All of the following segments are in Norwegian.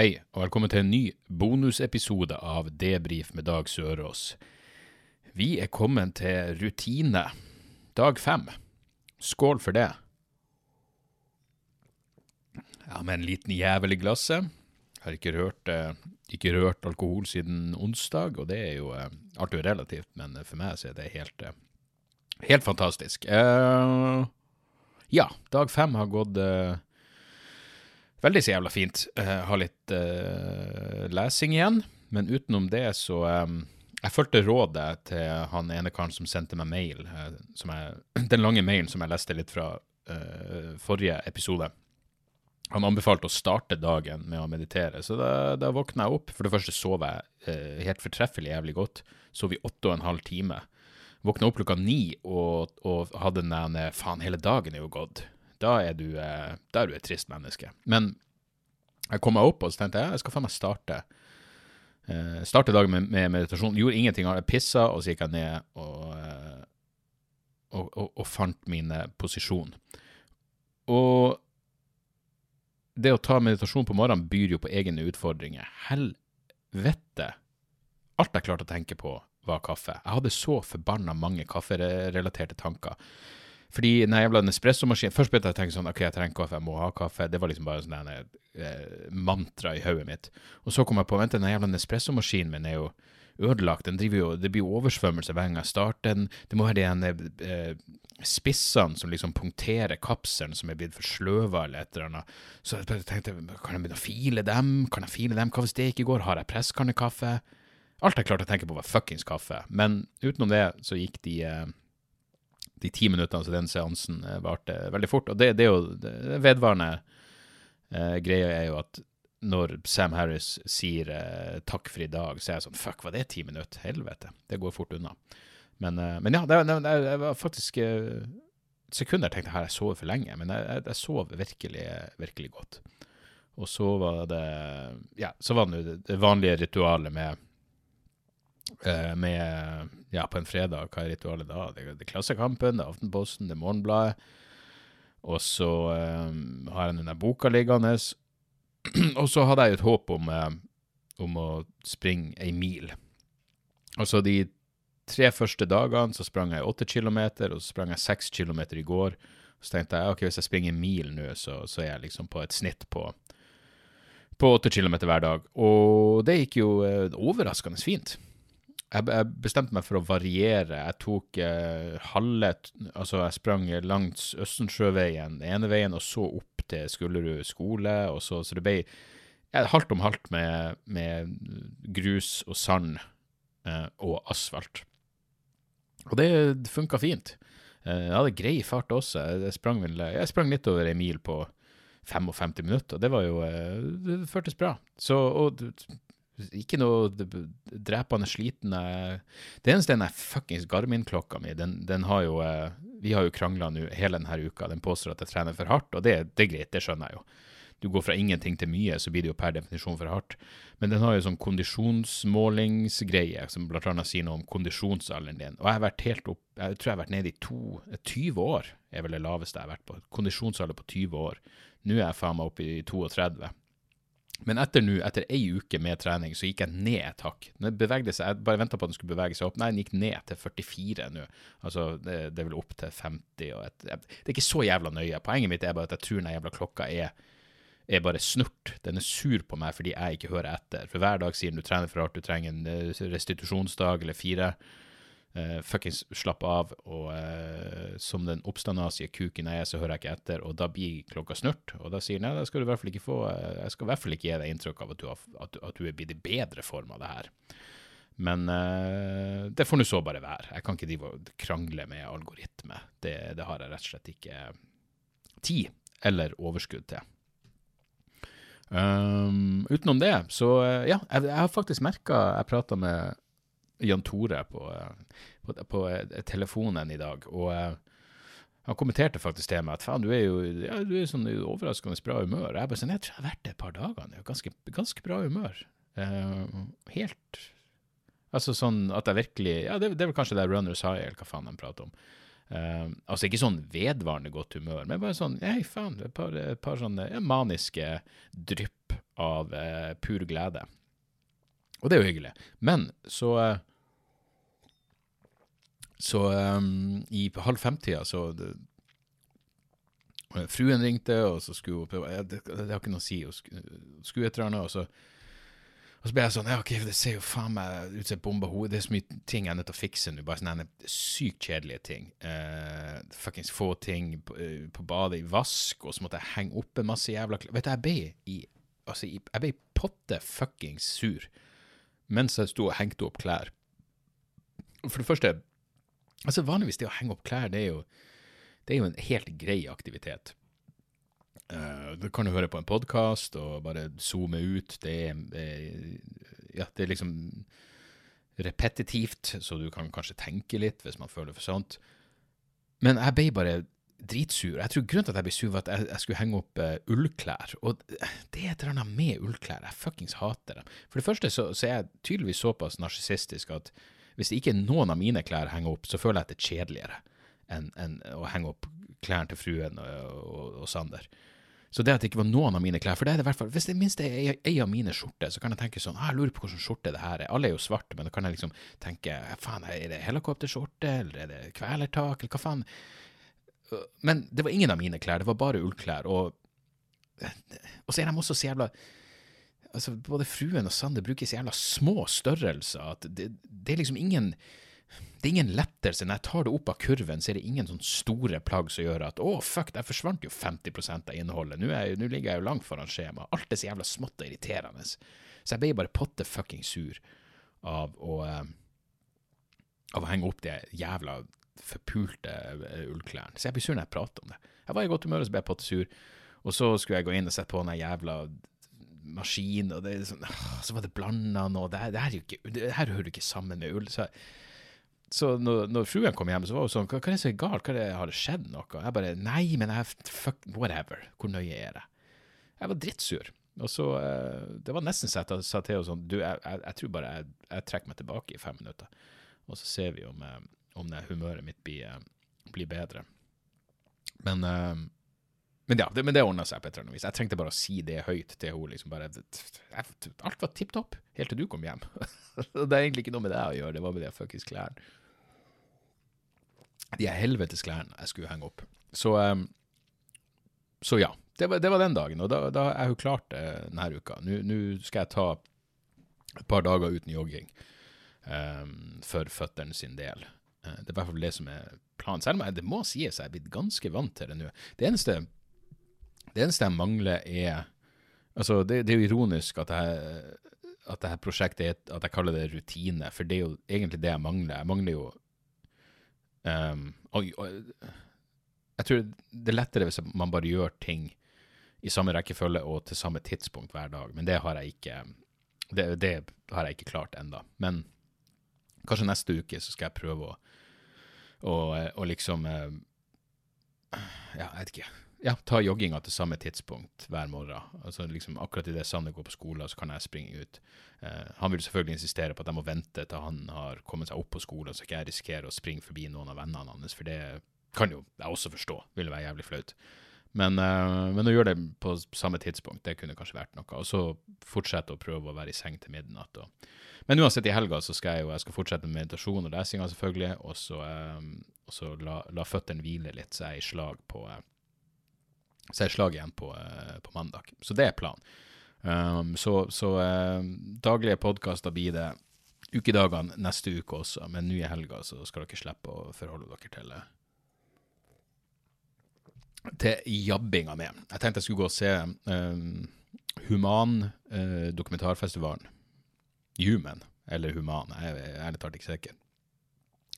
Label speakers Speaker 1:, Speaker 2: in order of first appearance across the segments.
Speaker 1: Hei, og velkommen til en ny bonusepisode av Debrif med Dag Sørås. Vi er kommet til rutine. Dag fem. Skål for det. Ja, med en liten jævel i glasset. Har ikke rørt, eh, ikke rørt alkohol siden onsdag, og det er jo eh, alt er relativt, men for meg så er det helt, eh, helt fantastisk. Ja, dag fem har gått veldig så jævla fint. Uh, har litt uh, lesing igjen, men utenom det så um, Jeg fulgte rådet til han ene karen som sendte meg mail, uh, jeg, den lange mailen som jeg leste litt fra forrige episode. Han anbefalte å starte dagen med å meditere, så da, da våkna jeg opp. For det første sov jeg helt fortreffelig jævlig godt. Sov i åtte og en halv time. Våkna opp klokka ni og, og hadde den der Faen, hele dagen er jo gått da er du, eh, da er du et trist menneske. Men jeg kom meg opp, og så tenkte jeg jeg skal faen meg starte. Eh, starte dagen med, med, meditasjon. Gjorde ingenting. Jeg pissa, og så gikk jeg ned og, eh, og, og, og fant min posisjon. Og det å ta meditasjon på morgenen byr jo på egne utfordringer. Helvete! Alt jeg klarte å tenke på, var kaffe. Jeg hadde så forbanna mange kafferelaterte tanker. Fordi den jævla Nespresso-maskinen Først begynte jeg å tenke sånn OK, jeg trenger kaffe, jeg må ha kaffe. Det var liksom bare sånn eh, mantra i hodet mitt. Og så kom jeg på vent, den jævla Nespresso-maskinen min er jo ødelagt. Den driver jo, Det blir jo oversvømmelse hver gang jeg starter den. Det må være de eh, spissene som liksom punkterer kapselen som er blitt for sløva eller et eller annet. Så jeg tenkte, kan jeg begynne å file dem? Kan jeg file dem? Hva hvis det ikke går? Har jeg presskannekaffe? Alt jeg klarte å tenke på, var fuckings kaffe. Men utenom det så gikk de eh, de ti minuttene som den seansen eh, varte veldig fort. Og det, det er jo det vedvarende eh, greia er jo at når Sam Harris sier eh, 'takk for i dag', så er jeg sånn Fuck, var det ti minutter? Helvete. Det går fort unna. Men, eh, men ja, det, det, det, var faktisk eh, sekunder tenkte jeg her jeg sover for lenge, men jeg, jeg, jeg sov virkelig, virkelig godt. Og så var det Ja, så var det det vanlige ritualet med med Ja, på en fredag, hva er ritualet da? Det, det er Klassekampen, det er Aftenposten, det er Morgenbladet. Og så um, har jeg denne boka liggende. og så hadde jeg et håp om, um, om å springe ei mil. Altså de tre første dagene så sprang jeg åtte kilometer, og så sprang jeg seks kilometer i går. Så tenkte jeg ok, hvis jeg springer en mil nå, så, så, er jeg liksom på et snitt på på åtte kilometer hver dag. Og det gikk jo overraskende fint jeg, bestemte meg for å variere. Jeg tok eh, halve Altså, jeg sprang langs Østensjøveien ene veien, og så opp til Skullerud skole, og så, så det ble halvt om halvt med, med grus og sand eh, og asfalt. Og det funka fint. Eh, jeg hadde grei fart også. Jeg sprang, jeg sprang litt over ei mil på 55 minutter, og det var jo eh, Det føltes bra. Så, og ikke noe drepende sliten. Det eneste er den fuckings Garmin-klokka mi. Den, den, har jo eh, Vi har jo krangla nå hele denne uka. Den påstår at jeg trener for hardt, og det, det, er greit, det skjønner jeg jo. Du går fra ingenting til mye, så blir det jo per definisjon for hardt. Men den har jo sånn kondisjonsmålingsgreie som blant annet sier noe om kondisjonsalderen din. Og jeg har vært helt opp Jeg tror jeg har vært nede i to, 20 år, er vel det laveste jeg har vært på. Kondisjonsalder på 20 år. Nå er jeg faen meg oppe i 32. Men etter nå, etter ei uke med trening, så gikk jeg ned et hakk. Den bevegde seg, Jeg bare venta på at den skulle bevege seg opp. Nei, den gikk ned til 44 nå. Altså, det, det, er vel opp til 50 og et, Det er ikke så jævla nøye. Poenget mitt er bare at jeg tror den jævla klokka er, er bare snurt. Den er sur på meg fordi jeg ikke hører etter. For hver dag sier den du trener for hardt, du trenger en eh, restitusjonsdag eller fire. Uh, fuckings slapp av, og uh, som den oppstandasige kuken jeg er, så hører jeg ikke etter, og da blir klokka snurt. Og da sier han nei, da skal du i hvert fall ikke få uh, Jeg skal i hvert fall ikke gi deg inntrykk av at du, har, at, at du er blitt i bedre form av det her. Men det får nå så bare være. Jeg kan ikke drive og krangle med algoritme. Det, det, har jeg rett og slett ikke tid eller overskudd til. Um, utenom det, så ja, jeg, jeg har faktisk merka Jeg prata med Jan Tore på, på, på, eh, telefonen i dag. og eh, han kommenterte faktisk til meg at faen, du er jo ja, du er sånn overraskende bra humør. Jeg bare sånn, jeg tror jeg har vært det et par dager nå. Ganske, ganske bra humør. Uh, helt Altså sånn at jeg virkelig Ja, det, det er vel kanskje det runners high, eller hva faen de prater om. Uh, altså ikke sånn vedvarende godt humør, men bare sånn Hei, faen, et par, et par sånne ja, maniske drypp av uh, pur glede. Og det er jo hyggelig. Men så eh, Så um, i halv fem-tida så det, Fruen ringte, og så skulle hun det, det har ikke noe å si. Hun skulle et eller annet, og så og så ble jeg sånn ja, ok, Det ser jo faen meg ut som et bomba hode. Det er så mye ting jeg er nødt til å fikse nå. Bare sånne sykt kjedelige ting. Uh, Fuckings få ting på, uh, på, badet i vask, og så måtte jeg henge opp en masse jævla klær. Vet du, jeg ble i Altså, jeg ble potte fuckings sur mens jeg sto og hengte opp klær. For det første Altså, vanligvis det å henge opp klær, det er jo, det er jo en helt grei aktivitet. Uh, du kan jo høre på en podkast og bare zoome ut. Det er, det ja, det er liksom repetitivt, så du kan kanskje tenke litt hvis man føler for sånt. Men jeg ble bare dritsur. Jeg tror grunnen til at jeg ble sur, var at jeg, jeg skulle henge opp uh, ullklær. Og det er et eller annet med ullklær. Jeg fuckings hater dem. For det første så, så er jeg tydeligvis såpass narsissistisk at hvis ikke noen av mine klær henger opp, så føler jeg at det er kjedeligere enn en å henge opp klærne til fruen og, og, og Sander. Så det at det ikke var noen av mine klær For det er det i hvert fall, hvis det minst er ei av mine skjorter, så kan jeg tenke sånn ah, Jeg lurer på hvilken skjorte det her er. Alle er jo svarte, men da kan jeg liksom tenke Faen, er det helikopterskjorte, eller er det kvelertak, eller hva faen? Men det var ingen av mine klær, det var bare ullklær. Og, og så er de også så jævla altså Både fruen og Sander bruker så jævla små størrelser at det, det er liksom ingen det er ingen lettelse. Når jeg tar det opp av kurven, så er det ingen sånn store plagg som gjør at å, oh, fuck, der forsvant jo 50% av innholdet. Nå, jeg, nå, ligger jeg jo langt foran skjema. Alt er så jævla smått og irriterende. Så jeg ble bare potte fucking sur av å, uh, av å henge opp de jævla forpulte uh, ullklærne. Så jeg blir sur når jeg prater om det. Jeg var i godt humør, og så ble jeg potte sur. Og så skulle jeg gå inn og sette på den jævla maskin, og det, sånn, så var det blanda noe. Det, det, her, ikke, det her hører ikke sammen med ull. Så så når, når, fruen kom hjem, så var hun sånn Hva, hva er det som er galt? Hva er det, har det skjedd noe? Jeg bare Nei, men jeg fuck, whatever. Hvor nøye er det? Jeg var drittsur. Og så uh, Det var nesten så jeg sa til henne sånn Du, jeg, jeg, jeg, tror bare jeg, jeg, trekker meg tilbake i fem minutter. Og så ser vi om, uh, om humøret mitt blir, uh, blir bedre. Men men ja, det, men det ordna seg på et eller annet vis. Jeg trengte bare å si det høyt til henne. Liksom bare, alt var tipp topp helt til du kom hjem. det er egentlig ikke noe med det å gjøre, det var med de fuckings klærne de helvetes klærne jeg skulle henge opp. Så, um, så ja. Det var, det var, den dagen, og da, da er hun klart det denne uka. Nå skal jeg ta et par dager uten jogging um, for føttene sin del. Uh, det er i hvert fall det som er planen. Selv om jeg, det må sies jeg er blitt ganske vant til det nå. Det eneste, det eneste jeg mangler, er Altså, det, det er jo ironisk at jeg, at dette prosjektet er, at jeg kaller det rutine, for det er jo egentlig det jeg mangler. Jeg mangler jo Um, og, og, jeg tror det er lettere hvis man bare gjør ting i samme rekkefølge og til samme tidspunkt hver dag, men det har jeg ikke det, det har jeg ikke klart enda. Men kanskje neste uke så skal jeg prøve å, å, å liksom eh, Ja, jeg vet ikke ja, ta jogginga til samme tidspunkt hver morgen. Altså liksom Akkurat idet Sanne går på skole, så kan jeg springe ut. Eh, han vil selvfølgelig insistere på at jeg må vente til han har kommet seg opp på skolen, så ikke jeg risikerer å springe forbi noen av vennene hans, for det kan jo jeg også forstå, ville være jævlig flaut. Men, eh, men, å gjøre det på samme tidspunkt, det kunne kanskje vært noe. Og så fortsette å prøve å være i seng til midnatt. Og. Men uansett, i helga så skal jeg jo jeg skal fortsette med meditasjon og lesinga, selvfølgelig. Og så, eh, la, la føttene hvile litt, så jeg er i slag på uh, så er slag igjen på, uh, på, mandag. Så det er planen. Um, så, så daglige podkaster blir det ukedagene neste uke også, men nå i helga så skal dere slippe å forholde dere til det til jabbinga med. Jeg tenkte jeg skulle gå og se um, Human-dokumentarfestivalen. Uh, Human, eller Human, jeg er ærlig talt ikke sikker.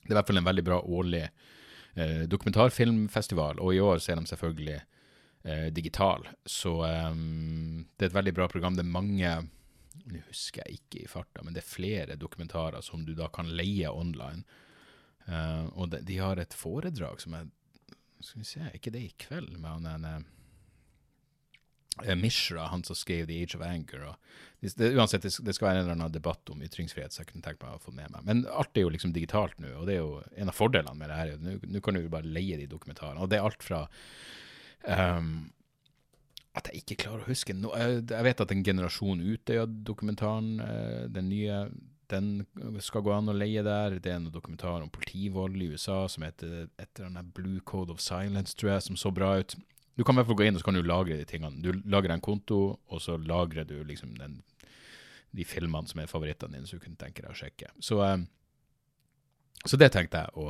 Speaker 1: Det er i hvert fall en veldig bra årlig uh, dokumentarfilmfestival, og i år så er de selvfølgelig digital. Så um, det er et veldig bra program. Det er mange Nå husker jeg ikke i farta, men det er flere dokumentarer som du da kan leie online. Uh, og de, de, har et foredrag som er skal vi se, ikke det i kveld med han en uh, Mishra, han som skrev The Age of Anger. Og, det, uansett, det, det skal være en eller annen debatt om ytringsfrihet, så jeg kunne tenkt meg å få med meg. Men alt er jo liksom digitalt nå, og det er jo en av fordelene med det her. Nå kan du bare leie de dokumentarene. Og det er alt fra um, at jeg ikke klarer å huske no, jeg, vet at den Generasjon Utøya-dokumentaren, uh, den nye, den skal gå an å leie der. Det er en dokumentar om politivold i USA som heter et eller annet Blue Code of Silence, tror jeg, som så bra ut. Du kan i hvert fall gå inn og så kan du lagre de tingene. Du lager en konto, og så lagrer du liksom den, de filmene som er favorittene dine, så du kunne tenke deg å sjekke. Så, uh, så det tenkte jeg å,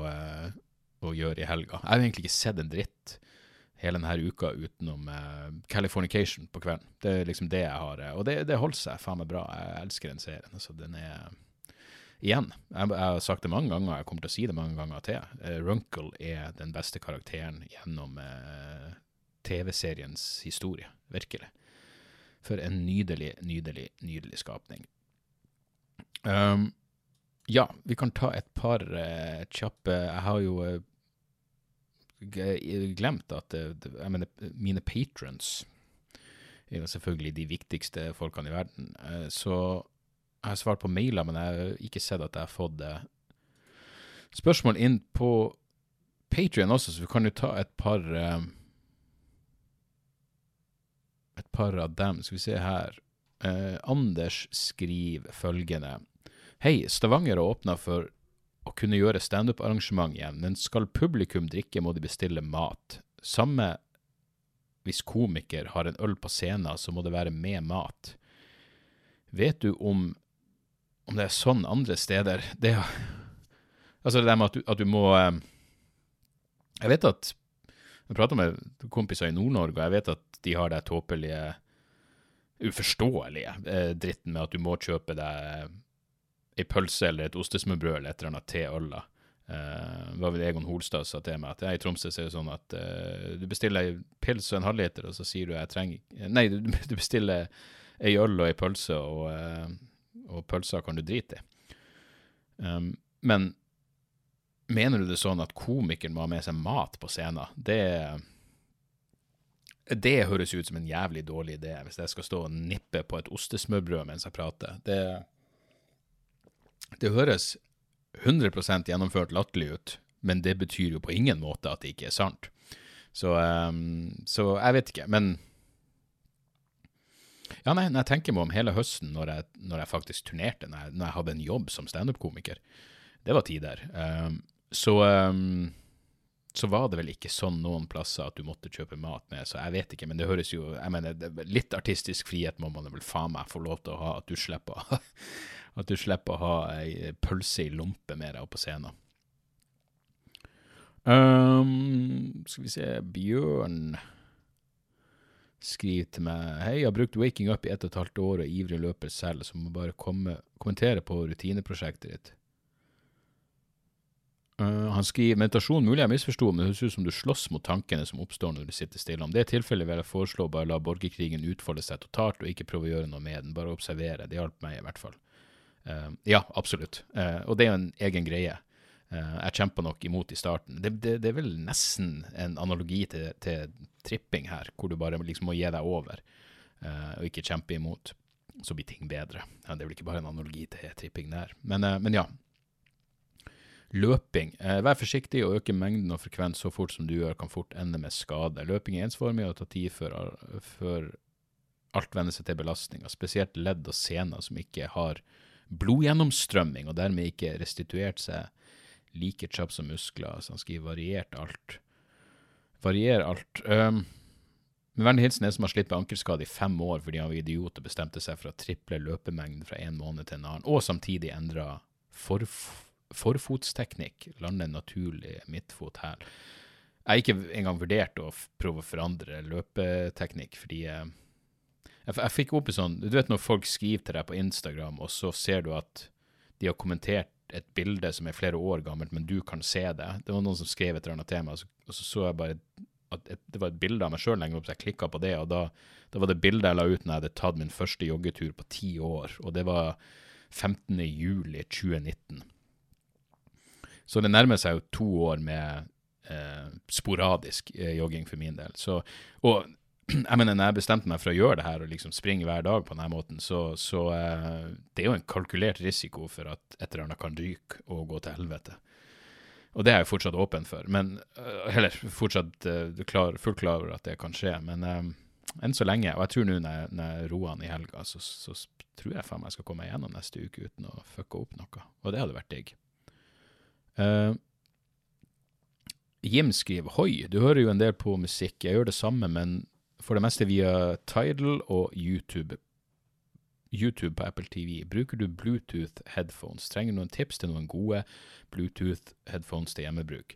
Speaker 1: å gjøre i helga. Jeg har egentlig ikke sett en dritt hele denne uka utenom uh, Californication på kvelden. Det er liksom det jeg har. Og det, det holder seg faen meg bra. Jeg elsker den serien. Altså, den er Igjen, jeg, jeg, har sagt det mange ganger, jeg kommer til å si det mange ganger til. Uh, Runkle er den beste karakteren gjennom uh, TV-seriens historie. Virkelig. For en nydelig, nydelig, nydelig skapning. Um, ja, vi kan ta et par kjappe Jeg har jo glemt at jeg mener, mine patrons er jo selvfølgelig de viktigste folkene i verden. Eh, så jeg har svart på mailer, men jeg har ikke sett at jeg har fått eh, spørsmål inn på Patrion også, så vi kan jo ta et par eh, Et par av dem. Skal vi se her. Anders skriver følgende. Hei, Stavanger har åpna for å kunne gjøre standup-arrangement igjen, men skal publikum drikke, må de bestille mat. Samme hvis komiker har en øl på scenen, så må det være med mat. Vet du om, om det er sånn andre steder? Det Altså det der med at du, at du må eh, Jeg vet at Jeg prater med kompiser i Nord-Norge, og jeg vet at de har det tåpelige, uforståelige eh, dritten med at du må kjøpe deg ei pølse eller et ostesmørbrød eller et eller annet til øla. Uh, var vel Egon Holstad sa til meg at jeg i Tromsø er det sånn at uh, du bestiller ei pils og en halvliter, og så sier du jeg trenger Nei, du, du bestiller ei øl og ei pølse, og, uh, og pølser kan du drite i. Um, men mener du det sånn at komikeren må ha med seg mat på scenen? Det det høres ut som en jævlig dårlig idé, hvis jeg skal stå og nippe på et ostesmørbrød mens jeg prater. Det det høres 100 gjennomført latterlig ut, men det betyr jo på ingen måte at det ikke er sant. Så, um, så jeg vet ikke. Men ja, nei, jeg tenker meg om hele høsten, når jeg, når jeg faktisk turnerte, når jeg, når jeg, hadde en jobb som standup-komiker, det var tider. Um, så, um, så var det vel ikke sånn noen plasser at du måtte kjøpe mat med, så jeg vet ikke. Men det høres jo jeg mener, Litt artistisk frihet må man vel faen meg få lov til å ha, at du slipper å At du slipper å ha ei pølse i lompe med deg på scenen. Um, skal vi se Bjørn skriver til meg Hei, jeg har brukt Waking Up i ett og et halvt år og ivrig løper selv, så må bare komme, kommentere på rutineprosjektet ditt. Uh, han skriver meditasjon mulig jeg misforsto, men det høres ut som du slåss mot tankene som oppstår når du sitter stille. Om det er tilfellet, vil jeg foreslå bare la borgerkrigen utfolde seg totalt, og ikke prøve å gjøre noe med den. Bare observere. Det hjalp meg i hvert fall. Uh, ja, absolutt. Uh, og det er jo en egen greie. Uh, jeg kjempa nok imot i starten. Det, det, det, er vel nesten en analogi til, til, tripping her, hvor du bare liksom må gi deg over og ikke kjempe imot. Så blir ting bedre. Ja, det er vel ikke bare en analogi til tripping der. Men, men ja. Løping. vær forsiktig og øke mengden og frekvens så fort som du gjør, kan fort ende med skade. Løping er ensformig og tar tid før, før alt venner seg til belastninga, spesielt ledd og sener som ikke har blodgjennomstrømming, og dermed ikke restituert seg like kjapt som muskler. Så han skriver variert alt. Varier alt. Um, med vennlig hilsen en som har slitt med ankelskade i fem år fordi han var idiot og bestemte seg for å triple løpemengden fra en måned til en annen, og samtidig endra forf forfotsteknikk, lande naturlig midtfot her. Jeg har ikke engang vurdert å prøve å forandre løpeteknikk, fordi uh, jeg, jeg fikk opp i sånn Du vet når folk skriver til deg på Instagram, og så ser du at de har kommentert et bilde som er flere år gammelt, men du kan se det. Det var noen som skrev et eller annet tema, og så så jeg bare at et, det var et bilde av meg sjøl lenger opp, så jeg klikka på det, og da, da, var det bildet jeg la ut når jeg hadde tatt min første joggetur på ti år, og det var 15. juli 2019. Så det nærmer seg jo to år med eh, sporadisk eh, jogging for min del. Så, og jeg mener, når jeg bestemte meg for å gjøre det her og liksom springe hver dag på denne måten, så, så uh, det er jo en kalkulert risiko for at et eller annet kan ryke og gå til helvete. Og det er jeg fortsatt åpen for, men uh, Eller fortsatt uh, klar, fullt klar over at det kan skje. Men enn så lenge, og jeg tror nå når, jeg- roer han i helga, så, så tror jeg faen meg skal komme igjennom neste uke uten å fucke opp noe. Og det hadde vært digg. Uh, Jim skriver Hoi, du hører jo en del på musikk. Jeg gjør det samme, men for det meste via Tidal og YouTube. YouTube på Apple TV. Bruker du Bluetooth headphones? Trenger du noen tips til noen gode Bluetooth headphones til hjemmebruk?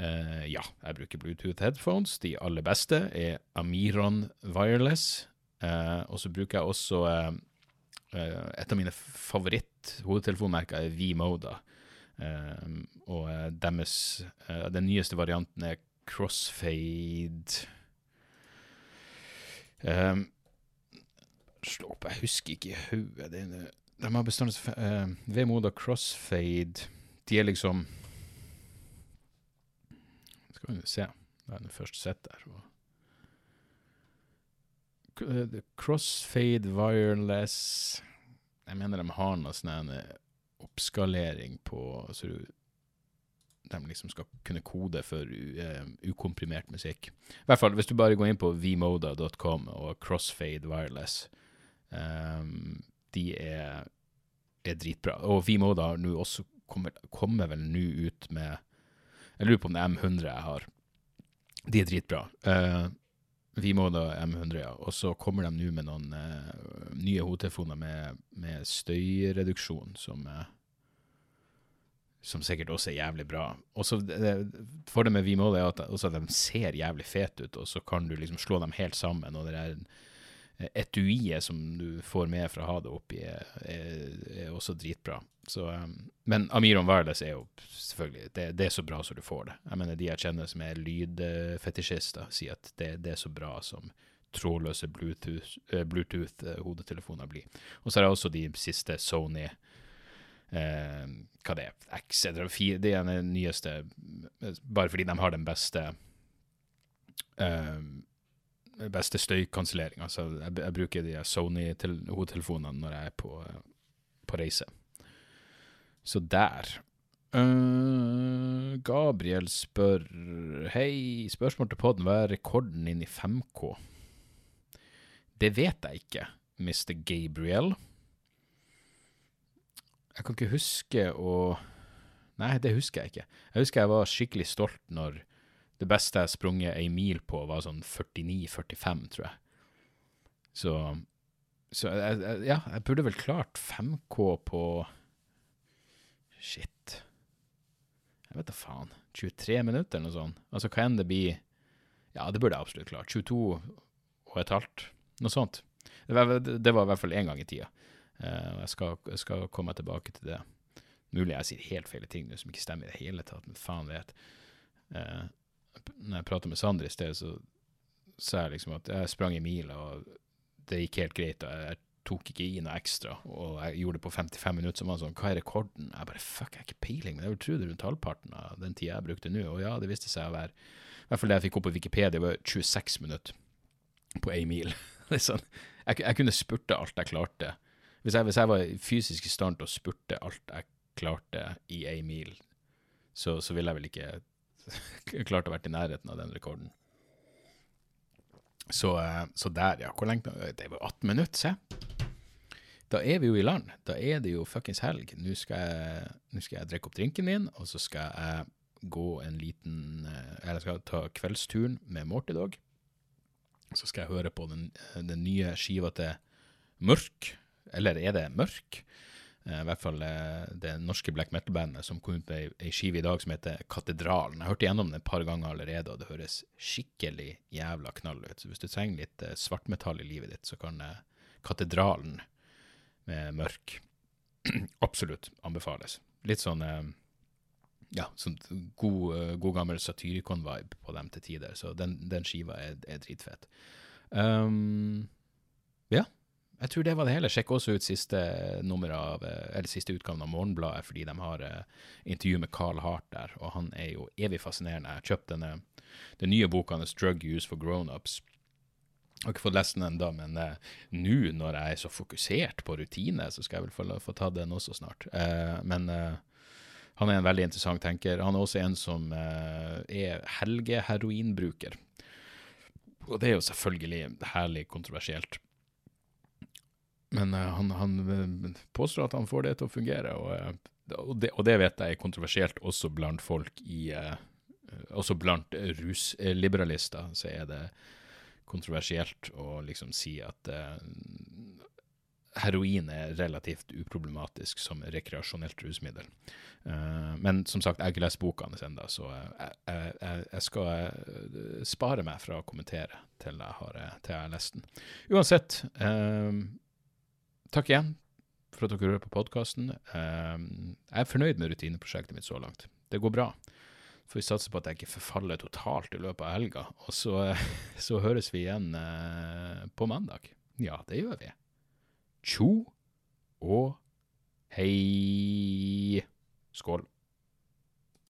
Speaker 1: Uh, ja, jeg bruker Bluetooth headphones. De aller beste er Amiron Wireless. Uh, og så bruker jeg også uh, Et av mine favoritt-hodetelefonmerker er V-Moda. Og deres Den nyeste varianten er Crossfade um, Slå opp, jeg husker ikke i hodet. Det De har bestandig uh, Vemod og Crossfade De er liksom Skal vi se. Da er den først sett der. Eh, Crossfade Wireless Jeg mener de har noe sånn eh, oppskalering på så du, de liksom skal kunne kode for u, eh, ukomprimert musikk. I hvert fall hvis du bare går inn på vmoda.com og Crossfade Wireless. Um, de er, er dritbra. Og vmoda har nå også kommer, kommer vel nå ut med Jeg lurer på om det er M100 jeg har. De er dritbra. Uh, Vmoda M100, ja. Og så kommer de nå med noen uh, nye hodetelefoner med, med støyreduksjon som eh, som sikkert også er jævlig bra. Og så Fordelen med Vimoda er at, at de ser jævlig fete ut, og så kan du liksom slå dem helt sammen. Og det der eh, etuiet som du får med fra å ha det oppi, er, er, er også dritbra. Så, um, men Amiron Wireless er jo selvfølgelig det, det er så bra som du får det. Jeg mener De jeg kjenner som er lydfetisjister, sier at det, det er så bra som trådløse Bluetooth-hodetelefoner Bluetooth-hodetelefoner blir. Og så er det også de siste Sony eh, hva det er, X eller 4, det er den nyeste, bare fordi de har den beste eh, beste støykanselleringa. Altså, jeg, jeg bruker de Sony-hodetelefonene når jeg er på, eh, på reise. Så der. Uh, Gabriel spør Hei, spørsmål til poden. Hva er rekorden din i 5K? Det vet jeg ikke, Mr. Gabriel. Jeg kan ikke huske å Nei, det husker jeg ikke. Jeg husker jeg var skikkelig stolt når det beste jeg sprunget ei mil på, var sånn 49-45, tror jeg. Så, så jeg, jeg, ja, jeg burde vel klart 5K på Shit. Jeg vet da faen. 23 minutter eller noe sånt. Altså, hva enn det blir Ja, det burde jeg absolutt klart. 22 og et halvt. Noe sånt. Det var, det var i hvert fall én gang i tida. Eh, og jeg skal, jeg skal komme tilbake til det. Mulig jeg sier helt feil ting nå som ikke stemmer i det hele tatt, men faen vet. Uh, når jeg pratet med Sander i sted, så sa jeg liksom at jeg sprang i mil, og det gikk helt greit. og jeg, tok ikke i noe ekstra, og jeg gjorde det på 55 minutter. Så var han sånn, hva er rekorden? Jeg bare fuck, jeg har ikke peiling, men jeg vil tro det er rundt halvparten av den tida jeg brukte nå. Og ja, det viste seg å være I hvert fall det jeg fikk opp på Wikipedia, var 26 minutter på én mil. er sånn, jeg, jeg kunne spurte alt jeg klarte. Hvis jeg, hvis jeg var fysisk i stand til å spurte alt jeg klarte i ei mil, så, så ville jeg vel ikke klart å vært i nærheten av den rekorden. Så, eh, så der, ja. Hvor lenge Det var 18 minutter, se. Da er vi jo i land. Da er det jo fuckings helg. Nå skal, jeg, nå skal jeg drikke opp drinken min, og så skal jeg gå en liten eh, Eller skal ta kveldsturen med Morty Dog. Så skal jeg høre på den, den nye skiva til Mørk. Eller er det Mørk? Eh, I hvert fall eh, det norske black metal-bandet som kom ut med ei- skive i dag som heter Katedralen. Jeg har hørt igjennom den et par ganger allerede, og det høres skikkelig jævla knall ut. Så hvis du trenger litt eh, svartmetall i livet ditt, så kan Katedralen med Mørk absolutt anbefales. Litt sånn ja, sånn god, god gammel Satyricon-vibe på dem til tider, så den, den skiva er, er dritfett. Um, ja, jeg tror det var det hele. Sjekk også ut siste av, eh, siste utgaven av Morgenbladet, fordi de har eh, intervju med Carl Hart der, og han er jo evig fascinerende. Jeg kjøpte denne, den nye boka hans, Drug Use for Grownups. Jeg har ikke fått lest den ennå, men eh, nå når jeg er så fokusert på rutine, så skal jeg vel få, få ta den også snart. Eh, men eh, han er en veldig interessant tenker. Han er også en som eh, er helgeheroinbruker. Og det er jo selvfølgelig herlig kontroversielt. Men uh, han, han, påstår at han får det til å fungere, og, og, det, og det, vet jeg er kontroversielt også blant folk i Også blant rusliberalister så er det kontroversielt å liksom si at heroin er relativt uproblematisk som rekreasjonelt rusmiddel. Uh, men som sagt, jeg har ikke lest boka hans ennå, så jeg, jeg, jeg, skal eh, spare meg fra å kommentere til jeg har, til jeg har lest den. Uansett, takk igjen for at dere hører på podkasten. Uh, jeg er fornøyd med rutineprosjektet mitt så langt. Det går bra. Får vi satse på at jeg ikke forfaller totalt i løpet av helga. Og så, så høres vi igjen på mandag. Ja, det gjør vi tjo og hei. Skål.